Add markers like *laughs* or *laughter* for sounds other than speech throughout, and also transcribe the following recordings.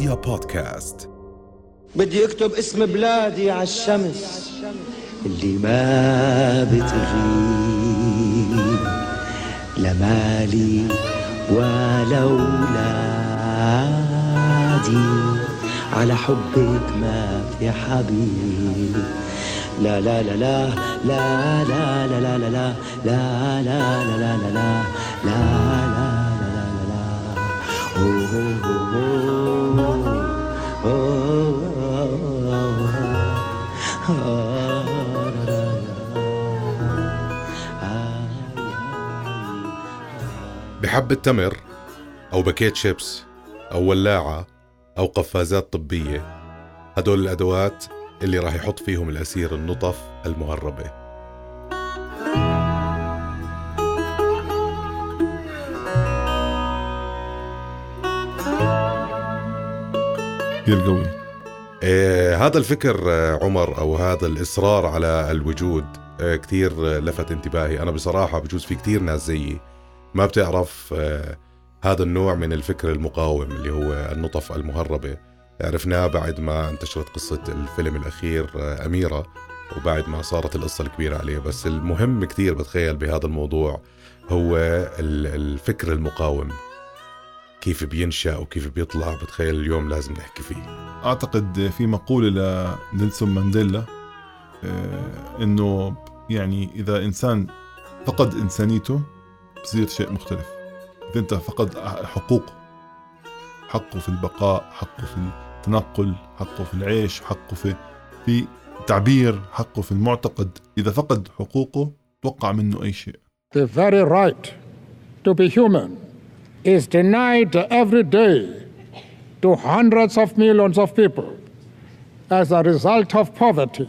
رؤيا بودكاست بدي اكتب اسم بلادي على الشمس اللي ما بتغيب لا مالي ولا على حبك ما في حبيب لا لا لا لا لا لا لا لا لا لا لا لا لا لا لا لا لا بحبة تمر أو باكيت شيبس أو ولاعة أو قفازات طبية. هدول الأدوات اللي راح يحط فيهم الأسير النطف المهربة. كثير قوي آه هذا الفكر آه عمر أو هذا الإصرار على الوجود آه كثير آه لفت انتباهي. أنا بصراحة بجوز في كثير ناس زيي. ما بتعرف آه هذا النوع من الفكر المقاوم اللي هو النطف المهربة. عرفناه بعد ما انتشرت قصة الفيلم الأخير آه أميرة وبعد ما صارت القصة الكبيرة عليه. بس المهم كثير بتخيل بهذا الموضوع هو الفكر المقاوم. كيف بينشأ وكيف بيطلع بتخيل اليوم لازم نحكي فيه. أعتقد في مقولة لنيلسون مانديلا آه، إنه يعني إذا إنسان فقد إنسانيته بصير شيء مختلف اذا انت فقد حقوقه حقه في البقاء حقه في التنقل حقه في العيش حقه في في تعبير حقه في المعتقد اذا فقد حقوقه توقع منه اي شيء The very right to be human is denied every day to hundreds of millions of people as a result of poverty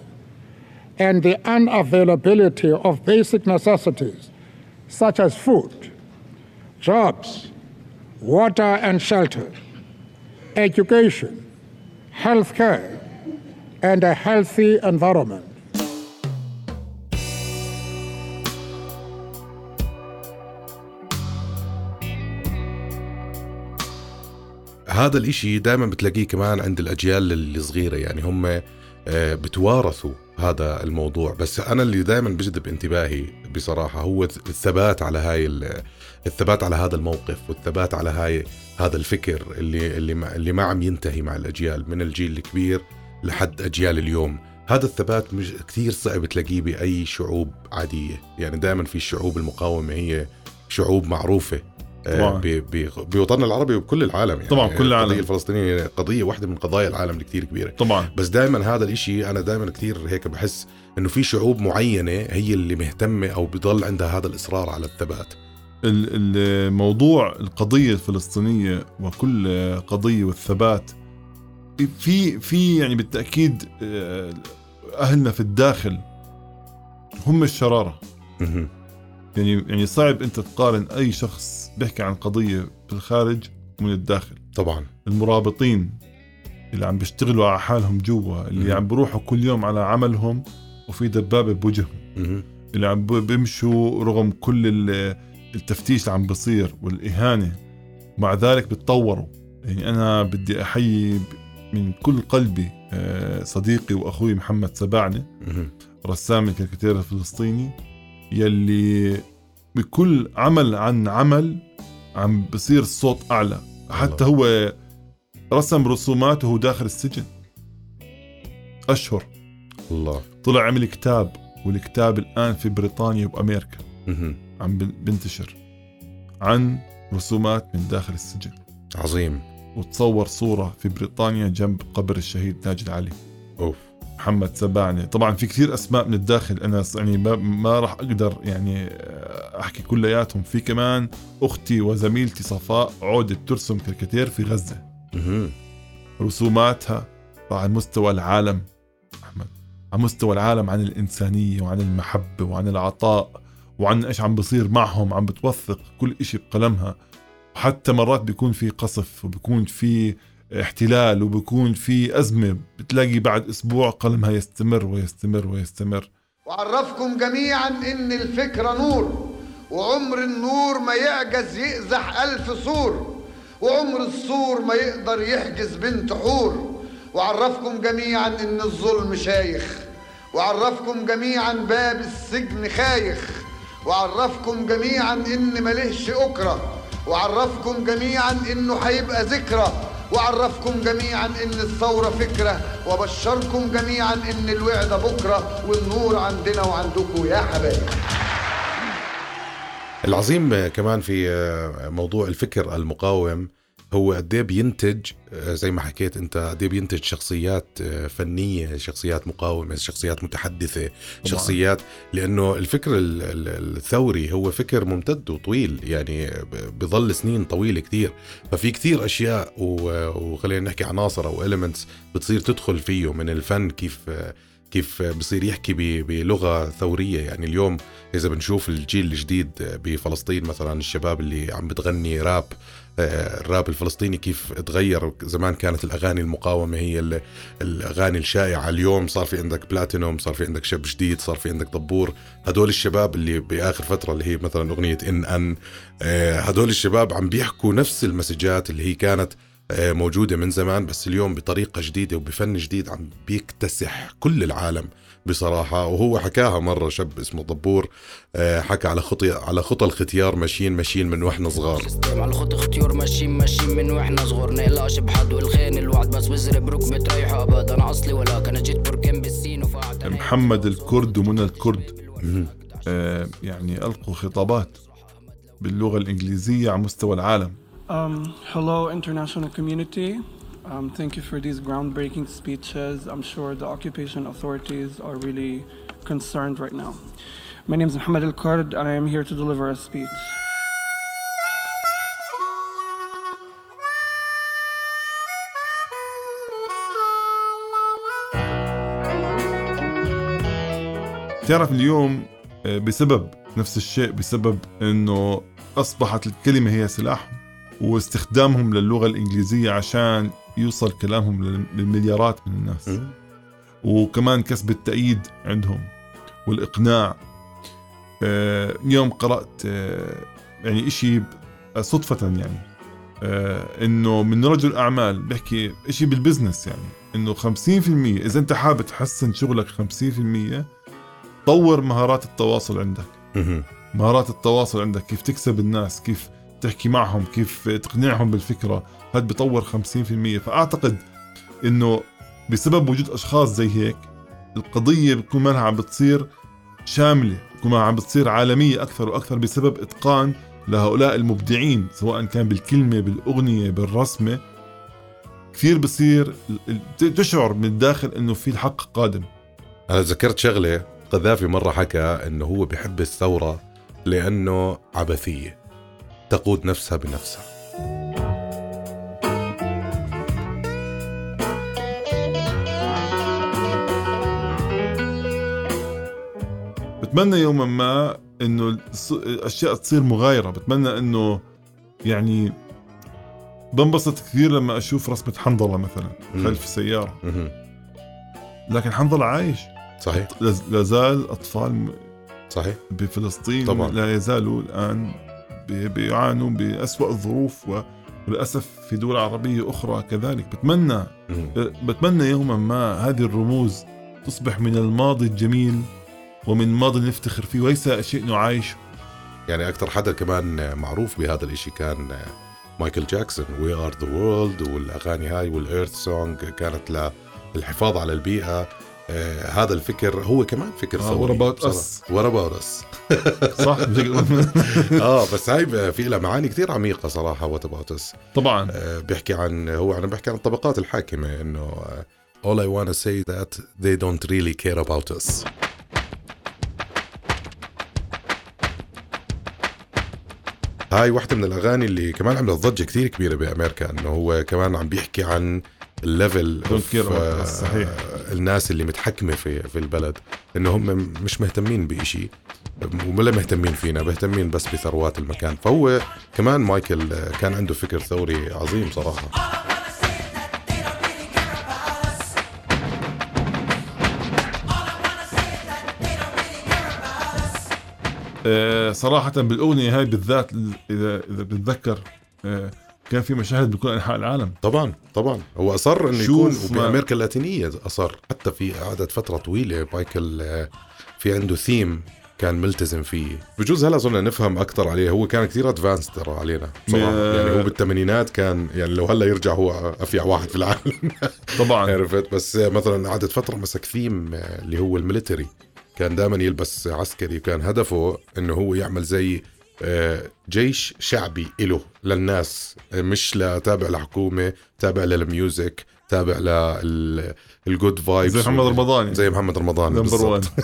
and the unavailability of basic necessities such as food, jobs, water and shelter, education, health care, and a healthy environment. هذا الإشي دائما بتلاقيه كمان عند الأجيال الصغيرة يعني هم آه، بتوارثوا هذا الموضوع بس أنا اللي دائما بجذب انتباهي بصراحة هو الثبات على هاي الثبات على هذا الموقف والثبات على هاي هذا الفكر اللي اللي ما, اللي ما عم ينتهي مع الأجيال من الجيل الكبير لحد أجيال اليوم. هذا الثبات مش كثير صعب تلاقيه بأي شعوب عادية. يعني دائما في الشعوب المقاومة هي شعوب معروفة. بوطننا العربي وبكل العالم يعني. طبعاً، كل العالم. القضية الفلسطينية قضية واحدة من قضايا العالم اللي كثير كبيرة. طبعا. بس دائما هذا الإشي أنا دائما كثير هيك بحس إنه في شعوب معينة هي اللي مهتمة أو بضل عندها هذا الإصرار على الثبات. ال- الموضوع القضية الفلسطينية وكل قضية والثبات في في يعني بالتأكيد آه، أهلنا في الداخل هم الشرارة. مهم. يعني يعني صعب أنت تقارن أي شخص بيحكي عن قضية في الخارج ومن الداخل طبعا المرابطين اللي عم بيشتغلوا على حالهم جوا اللي مم. عم بيروحوا كل يوم على عملهم وفي دبابة بوجههم مهم. اللي عم بيمشوا رغم كل ال- التفتيش اللي عم بصير والإهانة مع ذلك بتطوروا يعني أنا بدي أحيي ب- من كل قلبي آه، صديقي وأخوي محمد سباعني مهم. رسام الكاريكاتير الفلسطيني يلي بكل عمل عن عمل عم بصير الصوت أعلى. حتى هو رسم رسوماته وهو داخل السجن. أشهر. الله. طلع عمل كتاب والكتاب الآن في بريطانيا وأمريكا. مهم. عم بن- بنتشر عن رسومات من داخل السجن. عظيم. وتصور صورة في بريطانيا جنب قبر الشهيد ناجي علي. أوف. محمد سباعني طبعا في كثير أسماء من الداخل أنا س- يعني ما, ما راح أقدر يعني آه، أحكي كلياتهم. في كمان أختي وزميلتي صفاء عودة ترسم كاريكاتير في غزة. مهم. رسوماتها على مستوى العالم أحمد. على مستوى العالم عن الإنسانية وعن المحبة وعن العطاء وعن إيش عم بصير معهم عم بتوثق كل إشي بقلمها. وحتى مرات بيكون في قصف وبيكون في احتلال وبيكون في أزمة بتلاقي بعد أسبوع قلمها يستمر ويستمر ويستمر. وعرفكم جميعا إن الفكرة نور وعمر النور ما يعجز يقزح ألف سور وعمر السور ما يقدر يحجز بنت حور. وعرفكم جميعا إن الظلم شايخ وعرفكم جميعا باب السجن خايخ. وعرفكم جميعا إن ملهش أكرة وعرفكم جميعا إنه هيبقى ذكرى. وعرفكم جميعا إن الثورة فكرة وبشركم جميعا إن الوعد بكرة والنور عندنا وعندكم يا حبايب. العظيم كمان في موضوع الفكر المقاوم هو قد إيه بينتج زي ما حكيت أنت قد إيه بينتج شخصيات فنية، شخصيات مقاومة، شخصيات متحدثة،. شخصيات لأنه الفكر الثوري هو فكر ممتد وطويل يعني بظل سنين طويلة كثير، ففي كثير أشياء وخلينا نحكي عناصر أو اليمنتس بتصير تدخل فيه من الفن كيف كيف بصير يحكي بلغة ثورية يعني اليوم إذا بنشوف الجيل الجديد بفلسطين مثلا الشباب اللي عم بتغني راب الراب الفلسطيني كيف تغير؟ زمان كانت الأغاني المقاومة هي الأغاني الشائعة. اليوم صار في عندك بلاتينوم صار في عندك شاب جديد صار في عندك طبور. هدول الشباب اللي بآخر فترة اللي هي مثلا أغنية إن أن هدول الشباب عم بيحكوا نفس المسجات اللي هي كانت موجودة من زمان بس اليوم بطريقة جديدة وبفن جديد عم بيكتسح كل العالم. بصراحة وهو حكاها مرة شاب اسمه طبور حكى على خطي على خطى الختيار ماشيين ماشيين من وإحنا صغار. على خطى الختيار ماشيين ماشيين من وإحنا صغار. نقلقش بحد والخين الوعد بس بزرب ركبة تريح ابد أنا أصلي ولا أنا جيت بركان بالسين وفعت محمد الكرد ومنى الكرد. آه يعني ألقوا خطابات باللغة الإنجليزية على مستوى العالم. Um, hello, international community. Um, thank you for these groundbreaking speeches. I'm sure the occupation authorities are really concerned right now. My name is Mohammed Al Kurd, and I am here to deliver a speech. تعرف اليوم بسبب نفس الشيء بسبب انه اصبحت الكلمه هي سلاحهم واستخدامهم للغه الانجليزيه عشان يوصل كلامهم للمليارات من الناس. وكمان كسب التأييد عندهم والإقناع. اليوم قرأت يعني إشي صدفة يعني إنه من رجل أعمال بيحكي إشي بالبزنس يعني إنه 50% إذا أنت حابب تحسن شغلك 50% طور مهارات التواصل عندك. مهارات التواصل عندك كيف تكسب الناس كيف تحكي معهم كيف تقنعهم بالفكرة هذا بيطور 50% فأعتقد إنه بسبب وجود أشخاص زي هيك القضية بتكون منها عم بتصير شاملة بتكون عم بتصير عالمية أكثر وأكثر بسبب إتقان لهؤلاء المبدعين سواء كان بالكلمة بالأغنية بالرسمة. كثير بصير تشعر من الداخل إنه في الحق قادم. أنا ذكرت شغلة قذافي مرة حكى إنه هو بحب الثورة لأنه عبثية. تقود نفسها بنفسها. بتمنى يوما ما إنه الاشياء تصير مغايرة. بتمنى إنه يعني بنبسط كثير لما أشوف رسمة حنظلة مثلا خلف السيارة. لكن حنظلة عايش. صحيح. لازال أطفال صحيح. بفلسطين طبعا. لا يزالوا الآن بيعانوا بأسوأ الظروف وللأسف في دول عربية أخرى كذلك. بتمنى بتمنى يوما ما هذه الرموز تصبح من الماضي الجميل ومن ماضي نفتخر فيه وليس شيء نعايشه. يعني أكثر حدا كمان معروف بهذا الإشي كان مايكل جاكسون We Are the World والأغاني هاي وال Earth Song كانت للحفاظ على البيئة. آه هذا الفكر هو كمان فكر ثوري. what about us what about us صح. *laughs* آه بس هاي في لها معاني كثير عميقة صراحة. what about us طبعا. آه بيحكي عن هو أنا بحكي عن الطبقات الحاكمة إنه all I want to say that they don't really care about us. هاي واحدة من الأغاني اللي كمان عملت ضجة كثير كبيرة بأمريكا إنه هو كمان عم بيحكي عن ال level صحيح. الناس اللي متحكمة في في البلد إنه هم مش مهتمين بإشي ولا مهتمين فينا مهتمين بس بثروات المكان. فهو كمان مايكل كان عنده فكر ثوري عظيم صراحة. صراحة بالأغنية هاي بالذات إذا إذا بتذكر كان في مشاهد بكل أنحاء العالم. طبعا طبعا. هو أصر إنه يكون وبأمريكا اللاتينية أصر. حتى في قعدت فترة طويلة مايكل آه، في عنده ثيم كان ملتزم فيه. بجوز هلا صرنا نفهم أكثر عليه. هو كان كثير advanced ترى علينا. بصراحه م- يعني هو بالثمانينات كان يعني لو هلا يرجع هو أفيع واحد في العالم. *laughs* طبعا. عرفت؟ بس مثلا قعدت فترة مسك ثيم آه، اللي هو ال military. كان دائما يلبس عسكري. وكان هدفه إنه هو يعمل زي جيش شعبي إله للناس مش لتابع لحكومة تابع لل music تابع لل good vibes زي محمد رمضان. زي محمد رمضان number 1 بالضبط *laughs*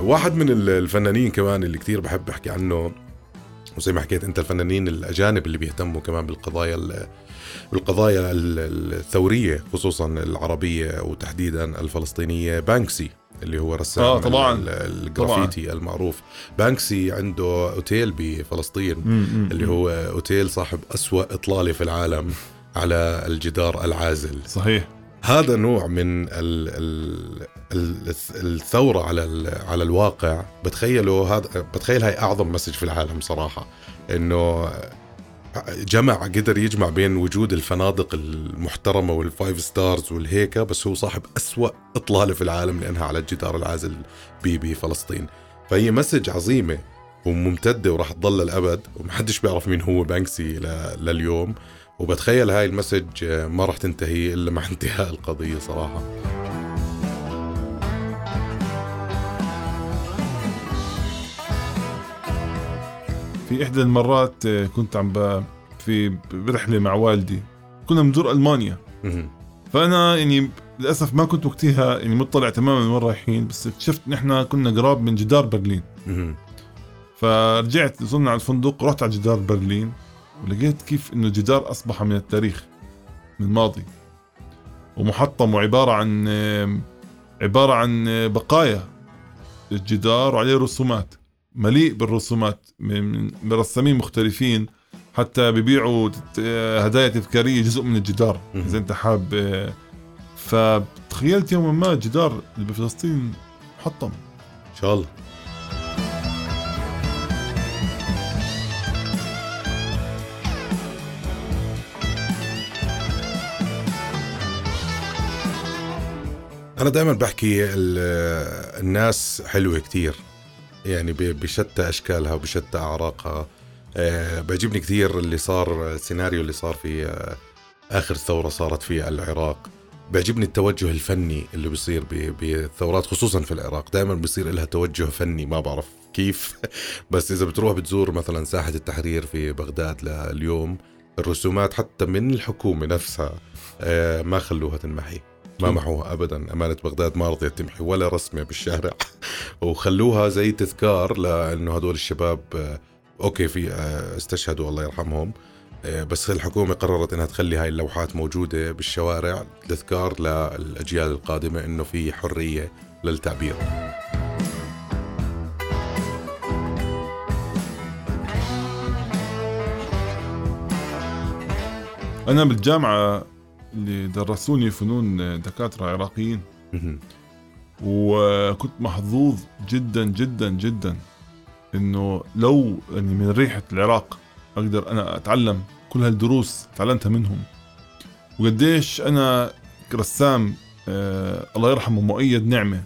واحد من ال- الفنانين كمان اللي كتير بحب أحكي عنه وزي ما حكيت أنت الفنانين الأجانب اللي بيهتموا كمان بالقضايا ال- بالقضايا ال- الثورية خصوصا العربية وتحديدا الفلسطينية. بانكسي اللي هو رسام آه، طبعاً. ال- ال- الجرافيتي المعروف. بانكسي عنده أوتيل بفلسطين اللي هو أوتيل صاحب أسوأ إطلالة في العالم على الجدار العازل. صحيح. هذا نوع من ال ال ال الثورة على على الواقع. بتخيله هذا بتخيل هاي أعظم message في العالم صراحة إنه جمع قدر يجمع بين وجود الفنادق المحترمة وال five stars والهيكة بس هو صاحب أسوأ إطلالة في العالم لأنها على الجدار العازل ب- بفلسطين فهي message عظيمة وممتدة وراح تضل للأبد ومحدش بيعرف مين هو بانكسي لليوم. وبتخيل هاي المسج ما راح تنتهي إلا مع *laughs* انتهاء القضية صراحة. في إحدى المرات آه، كنت عم. في برحله مع والدي كنا بنزور ألمانيا مهم. فأنا يعني للأسف ما كنت وقتها يعني مطلع تماما وين رايحين بس اكتشفت ان إحنا كنا قراب من جدار برلين. فرجعت وصلنا على الفندق رحت على جدار برلين ولقيت كيف إنه الجدار أصبح من التاريخ من الماضي ومحطم وعبارة عن آم، عبارة عن آه، بقايا الجدار وعليه رسومات مليء بالرسومات من رسامين مختلفين حتى آه، هدايا تذكارية جزء من الجدار. إذا أنت حاب فتخيلت يوما ما الجدار اللي بفلسطين محطم. إن شاء الله. أنا دائما بحكي ال- الناس حلوة كتير. يعني بشتى أشكالها وبشتى أعراقها. آه، بيعجبني كثير اللي صار السيناريو اللي صار في آه، آخر ثورة صارت في العراق. بيعجبني التوجه الفني اللي بيصير بالثورات خصوصا في العراق. دائما بيصير لها توجه فني ما بعرف كيف. *laughs* بس إذا بتروح بتزور مثلا ساحة التحرير في بغداد لليوم الرسومات حتى من الحكومة نفسها آه، ما خلوها تنمحي. ما محوها ابدا. أمانة بغداد ما رضيت تمحي ولا رسمة بالشارع. *laughs* وخلوها زي تذكار لأنه هدول الشباب آه، أوكي في آه، استشهدوا الله يرحمهم. آه، بس الحكومة قررت إنها تخلي هاي اللوحات موجودة بالشوارع تذكار للأجيال القادمة إنه في حرية للتعبير. أنا بالجامعة اللي درسوني فنون دكاترة عراقيين. وكنت محظوظ جدا جدا جدا إنه لو يعني من ريحة العراق أقدر أنا أتعلم كل هالدروس تعلمتها منهم وقديش أنا رسام آه الله يرحمه مؤيد نعمة.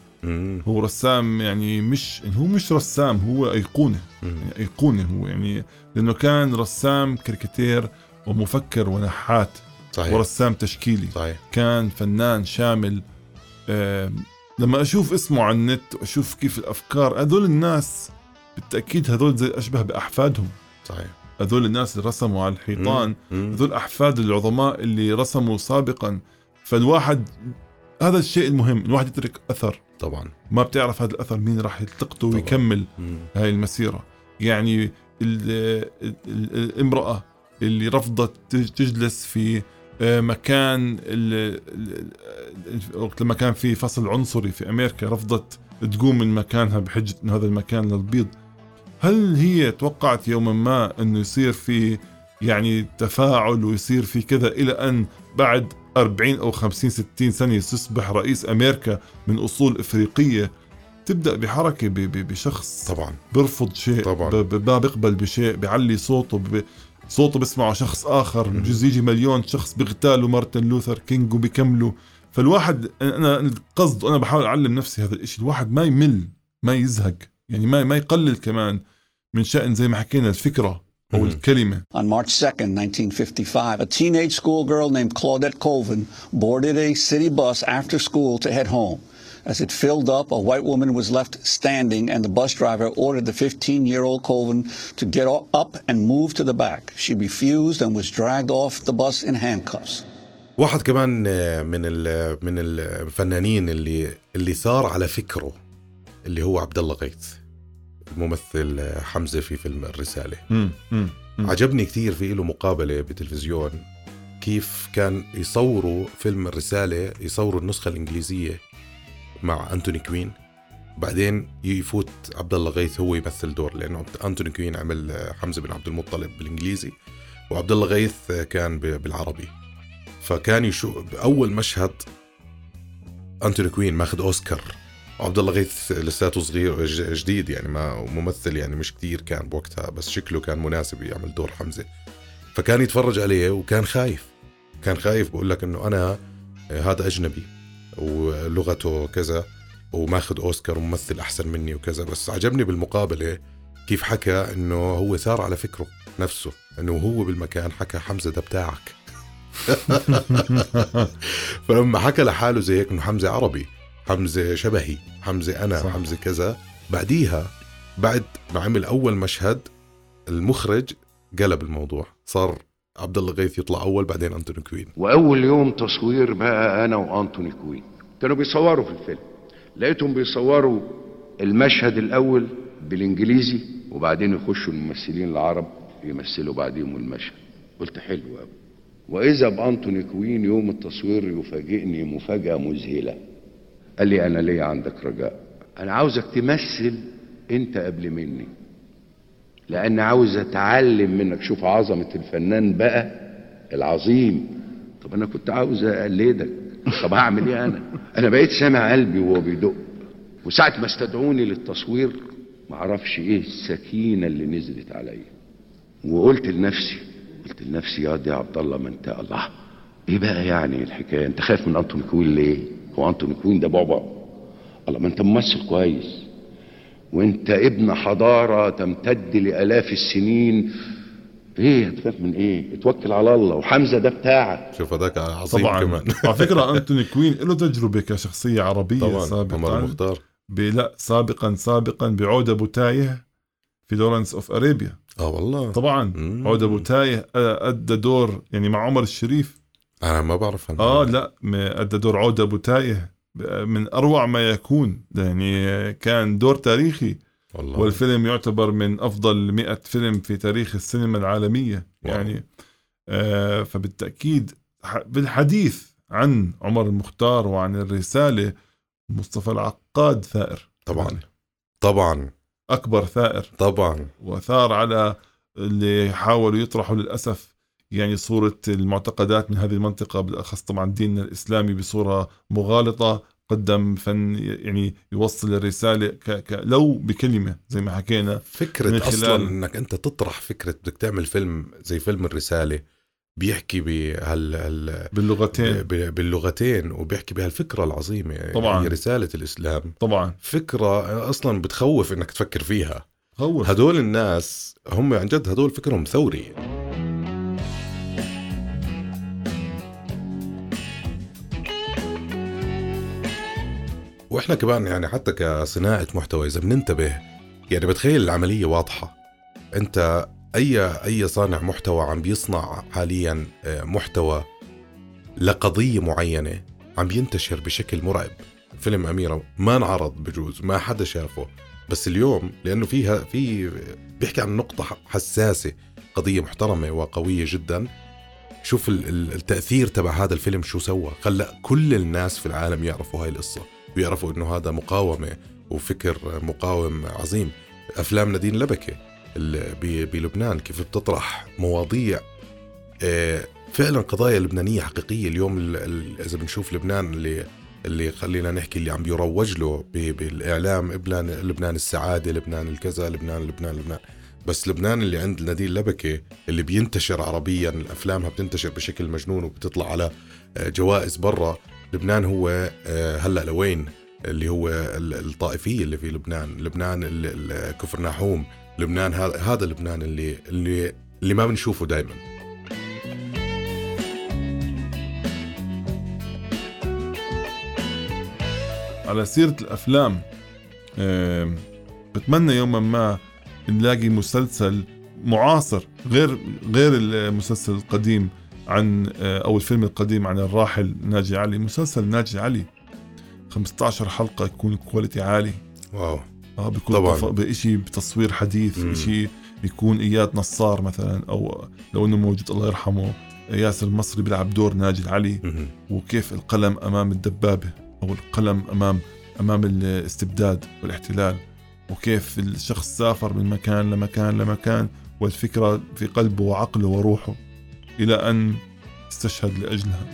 هو رسام يعني مش يعني هو مش رسام هو أيقونة. يعني أيقونة هو يعني لأنه كان رسام كاريكاتير ومفكر ونحات صحيح. ورسام تشكيلي. صحيح. كان فنان شامل لما أشوف اسمه على النت وأشوف كيف الأفكار هذول الناس بالتأكيد هذول زي أشبه بأحفادهم. صحيح. هذول الناس اللي رسموا على الحيطان. هذول أحفاد العظماء اللي رسموا سابقا. فالواحد هذا الشيء المهم الواحد يترك أثر. طبعا. ما بتعرف هذا الأثر مين راح يلتقطه. ويكمل. هاي المسيرة. يعني ال- ال- ال- الامرأة اللي رفضت تج- تجلس في مكان ال- ال- وقت لما كان في فصل عنصري في أمريكا رفضت تقوم من مكانها بحجة أنه هذا المكان للبيض هل هي توقعت يوما ما أنه يصير في يعني تفاعل ويصير في كذا إلى أن بعد 40 أو 50 60 سنة يصبح رئيس أمريكا من أصول إفريقية تبدأ بحركة بشخص طبعا بيرفض شيء طبعاً. ما بيقبل بشيء بيعلي صوته صوته بيسمعه شخص آخر بجوز يجي مليون شخص بيغتالوا مارتن لوثر كينج وبيكملوا. فالواحد أنا القصد وأنا بحاول أعلم نفسي هذا الشيء الواحد ما يمل ما يزهق يعني ما ما يقلل كمان من شأن زي ما حكينا الفكرة أو الكلمة. On March 2nd, 1955, a teenage schoolgirl named Claudette Colvin boarded a city bus after school to head home. As it filled up, a white woman was left standing, and the bus driver ordered the 15 year old Colvin to get o- up and move to the back. She refused and was dragged off the bus in handcuffs. واحد كمان آه، من ال- من الفنانين اللي اللي ثار على فكره اللي هو عبد الله غيث الممثل آه، حمزة في فيلم الرسالة مم. مم. مم. عجبني كثير في له مقابلة بتلفزيون كيف كان يصوروا فيلم الرسالة يصوروا النسخة الإنجليزية مع أنتوني كوين. بعدين يفوت عبد الله غيث هو يمثل دور لأنه أنتوني كوين عمل آه، حمزة بن عبد المطلب بالإنجليزي وعبد الله غيث آه، كان بالعربي. فكان يشوف اول مشهد أنتوني كوين ماخذ أوسكار. وعبد الله غيث لساته صغير جديد يعني ما ممثل يعني مش كتير كان بوقتها بس شكله كان مناسب يعمل دور حمزة. فكان يتفرج عليه وكان خايف. كان خايف بقول لك إنه أنا آه، هذا أجنبي. ولغته كذا وماخذ أوسكار وممثل أحسن مني وكذا بس عجبني بالمقابلة كيف حكى إنه هو ثار على فكره نفسه إنه هو بالمكان حكى حمزة ده بتاعك *laughs* فلما حكى لحاله زي هيك إنه حمزة عربي حمزة شبهي حمزة أنا صح. حمزة كذا بعديها بعد ما عمل أول مشهد المخرج قلب الموضوع صار عبد الله غيث يطلع أول بعدين أنتوني كوين. وأول يوم تصوير بقى أنا وأنتوني كوين. كانوا بيصوروا في الفيلم. لقيتهم بيصوروا المشهد الأول بالإنجليزي وبعدين يخشوا الممثلين العرب يمثلوا بعديهم المشهد. قلت حلو قوي وإذا بأنتوني كوين يوم التصوير يفاجئني مفاجأة مذهلة. قال لي أنا ليا عندك رجاء. أنا عاوزك تمثل أنت قبل مني. لأن عاوز أتعلم منك. شوف عظمة الفنان بقى العظيم. طب أنا كنت عاوز أقلدك. طب هعمل إيه أنا؟ أنا بقيت سامع قلبي وهو بيدق. وساعة ما استدعوني للتصوير معرفش إيه السكينة اللي نزلت عليا. وقلت لنفسي قلت لنفسي يا دي عبد الله ما أنت الله. إيه بقى يعني الحكاية؟ أنت خايف من انتوني كوين ليه؟ هو انتوني كوين ده بعبع الله ما أنت ممثل كويس. وانت ابن حضارة تمتد لآلاف السنين. إيه هتخاف من إيه؟ اتوكل على الله. وحمزة ده بتاعك. شوف هذاك عظيم طبعا. كمان. *laughs* على فكرة أنتوني كوين له تجربة كشخصية عربية طبعا. عمر سابقا المختار. ب- لا سابقا سابقا بعودة أبو تايه في Lawrence of Arabia آه والله. طبعا. مم. عودة أبو تايه أدى دور يعني مع عمر الشريف. أنا ما بعرف عنه. آه لا أدى دور عود أبو تاية. من أروع ما يكون. يعني كان دور تاريخي. والله. والفيلم يعتبر من أفضل 100 فيلم في تاريخ السينما العالمية. واو. يعني آه فبالتأكيد بالحديث عن عمر المختار وعن الرسالة مصطفى العقاد ثائر. طبعا. طبعا. أكبر ثائر. طبعا. وثار على اللي حاولوا يطرحوا للأسف يعني صورة المعتقدات من هذه المنطقة بالاخص طبعا ديننا الإسلامي بصورة مغالطة قدم فن يعني يوصل الرسالة ك... ك... لو بكلمة زي ما حكينا من فكرة خلال- أصلا إنك أنت تطرح فكرة بدك تعمل فيلم زي فيلم الرسالة بيحكي بهال هال باللغتين. ب- باللغتين وبيحكي بهالفكرة العظيمة. طبعاً. هي رسالة الإسلام. طبعا. فكرة أصلا بتخوف إنك تفكر فيها. خوف هدول الناس هم عن جد هدول فكرهم ثوري. وإحنا كمان يعني حتى كصناعة محتوى إذا بننتبه يعني بتخيل العملية واضحة. أنت أي أي صانع محتوى عم بيصنع حاليا آه، محتوى لقضية معينة عم ينتشر بشكل مرعب. فيلم أميرة ما انعرض بجوز ما حدا شافه. بس اليوم لأنه فيها في بيحكي عن نقطة حساسة قضية محترمة وقوية جدا. شوف ال- ال- التأثير تبع هذا الفيلم شو سوى. خلى كل الناس في العالم يعرفوا هاي القصة. ويعرفوا إنه هذا مقاومة وفكر مقاوم عظيم. أفلام نادين ب- بلبنان كيف بتطرح مواضيع. آه، فعلا قضايا لبنانية حقيقية. اليوم ال- ال- إذا بنشوف لبنان اللي اللي خلينا نحكي اللي عم بيروج له بالإعلام لبنان لبنان السعادة لبنان الكذا لبنان لبنان لبنان. بس لبنان اللي عند نادين لبكة اللي بينتشر عربيا أفلامها بتنتشر بشكل مجنون وبتطلع على آه، جوائز برا. لبنان هو آه، هلا لوين؟ اللي هو ال- الطائفية اللي في لبنان. لبنان كفر ناحوم لبنان هذا لبنان اللي اللي اللي ما بنشوفه دائما على سيرة الأفلام آم، بتمنى يوما ما نلاقي مسلسل معاصر غير غير المسلسل القديم. عن آه، أو الفيلم القديم عن الراحل ناجي العلي. مسلسل ناجي العلي. 15 حلقة يكون quality عالي. wow. آه بيكون طبعاً. بشيء بتصوير حديث. شيء بيكون إياد نصار مثلا أو لو إنه موجود الله يرحمه ياسر المصري بيلعب دور ناجي مهم. وكيف القلم أمام الدبابة أو القلم أمام أمام الاستبداد والاحتلال. وكيف الشخص سافر من مكان لمكان لمكان والفكرة في قلبه وعقله وروحه. إلى أن استشهد لأجلها.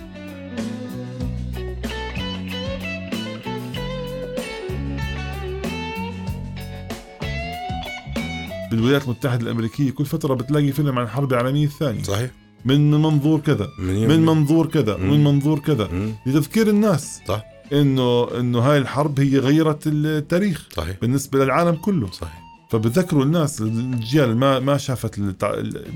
بالولايات المتحدة الأمريكية كل فترة بتلاقي فيلم عن الحرب العالميه الثانية. صحيح. من منظور كذا من منظور كذا مم. من منظور كذا. مم. لتذكير الناس. صح. إنه إنه هاي الحرب هي غيرت التاريخ. صحيح. بالنسبة للعالم كله. صحيح. فبذكروا الناس الجيل ما ما شافت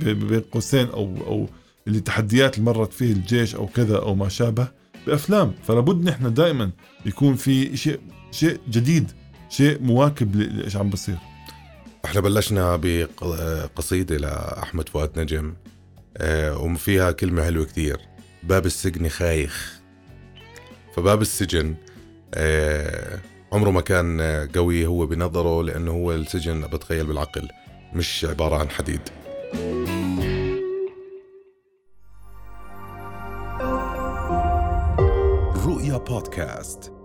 بين قوسين أو أو التحديات اللي مرت فيه الجيش أو كذا أو ما شابه بأفلام. فلابد نحن دائما يكون في شيء شيء جديد شيء مواكب لإيش عم بصير. إحنا بلشنا بقصيدة لأحمد فؤاد نجم آه، وفيها كلمة حلوة كتير باب السجن خايخ. فباب السجن آه، عمره ما كان قوي هو بنظره لأنه هو السجن بتخيل بالعقل مش عبارة عن حديد. رؤيا بودكاست